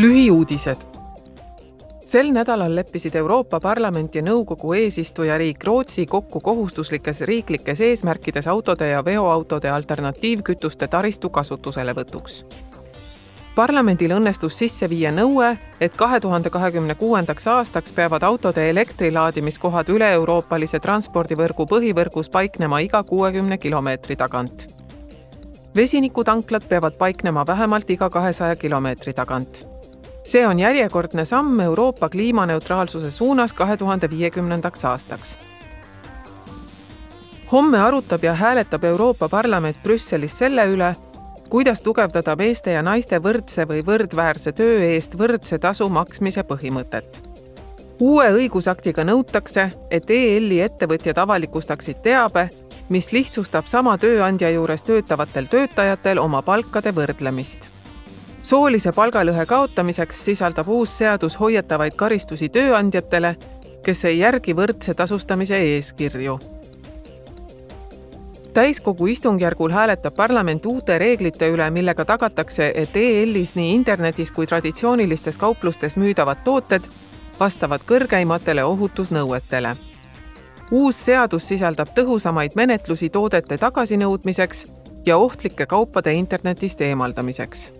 lühiuudised. sel nädalal leppisid Euroopa Parlament ja Nõukogu eesistujariik Rootsi kokku kohustuslikes riiklikes eesmärkides autode ja veoautode alternatiivkütuste taristu kasutuselevõtuks parlamendil õnnestus sisse viia nõue, et kahe tuhande kahekümne kuuendaks aastaks peavad autode elektrilaadimiskohad üle-euroopalise transpordivõrgu põhivõrgus paiknema iga kuuekümne kilomeetri tagant. vesinikutanklad peavad paiknema vähemalt iga kahesaja kilomeetri tagant. See on järjekordne samm Euroopa kliimaneutraalsuse suunas kahe tuhande viiekümnendaks aastaks homme arutab ja hääletab Euroopa Parlament Brüsselis selle üle, kuidas tugevdada meeste ja naiste võrdse või võrdväärse töö eest võrdse tasu maksmise põhimõtet. uue õigusaktiga nõutakse, et EL-i ettevõtjad avalikustaksid teabe, mis lihtsustab sama tööandja juures töötavatel töötajatel oma palkade võrdlemist. Soolise palgalõhe kaotamiseks sisaldab uus seadus hoiatavaid karistusi tööandjatele, kes ei järgi võrdse tasustamise eeskirju täiskogu istungjärgul hääletab parlament uute reeglite üle, millega tagatakse, et EL-is nii internetis kui traditsioonilistes kauplustes müüdavad tooted vastavad kõrgeimatele ohutusnõuetele. uus seadus sisaldab tõhusamaid menetlusi toodete tagasinõudmiseks ja ohtlike kaupade internetist eemaldamiseks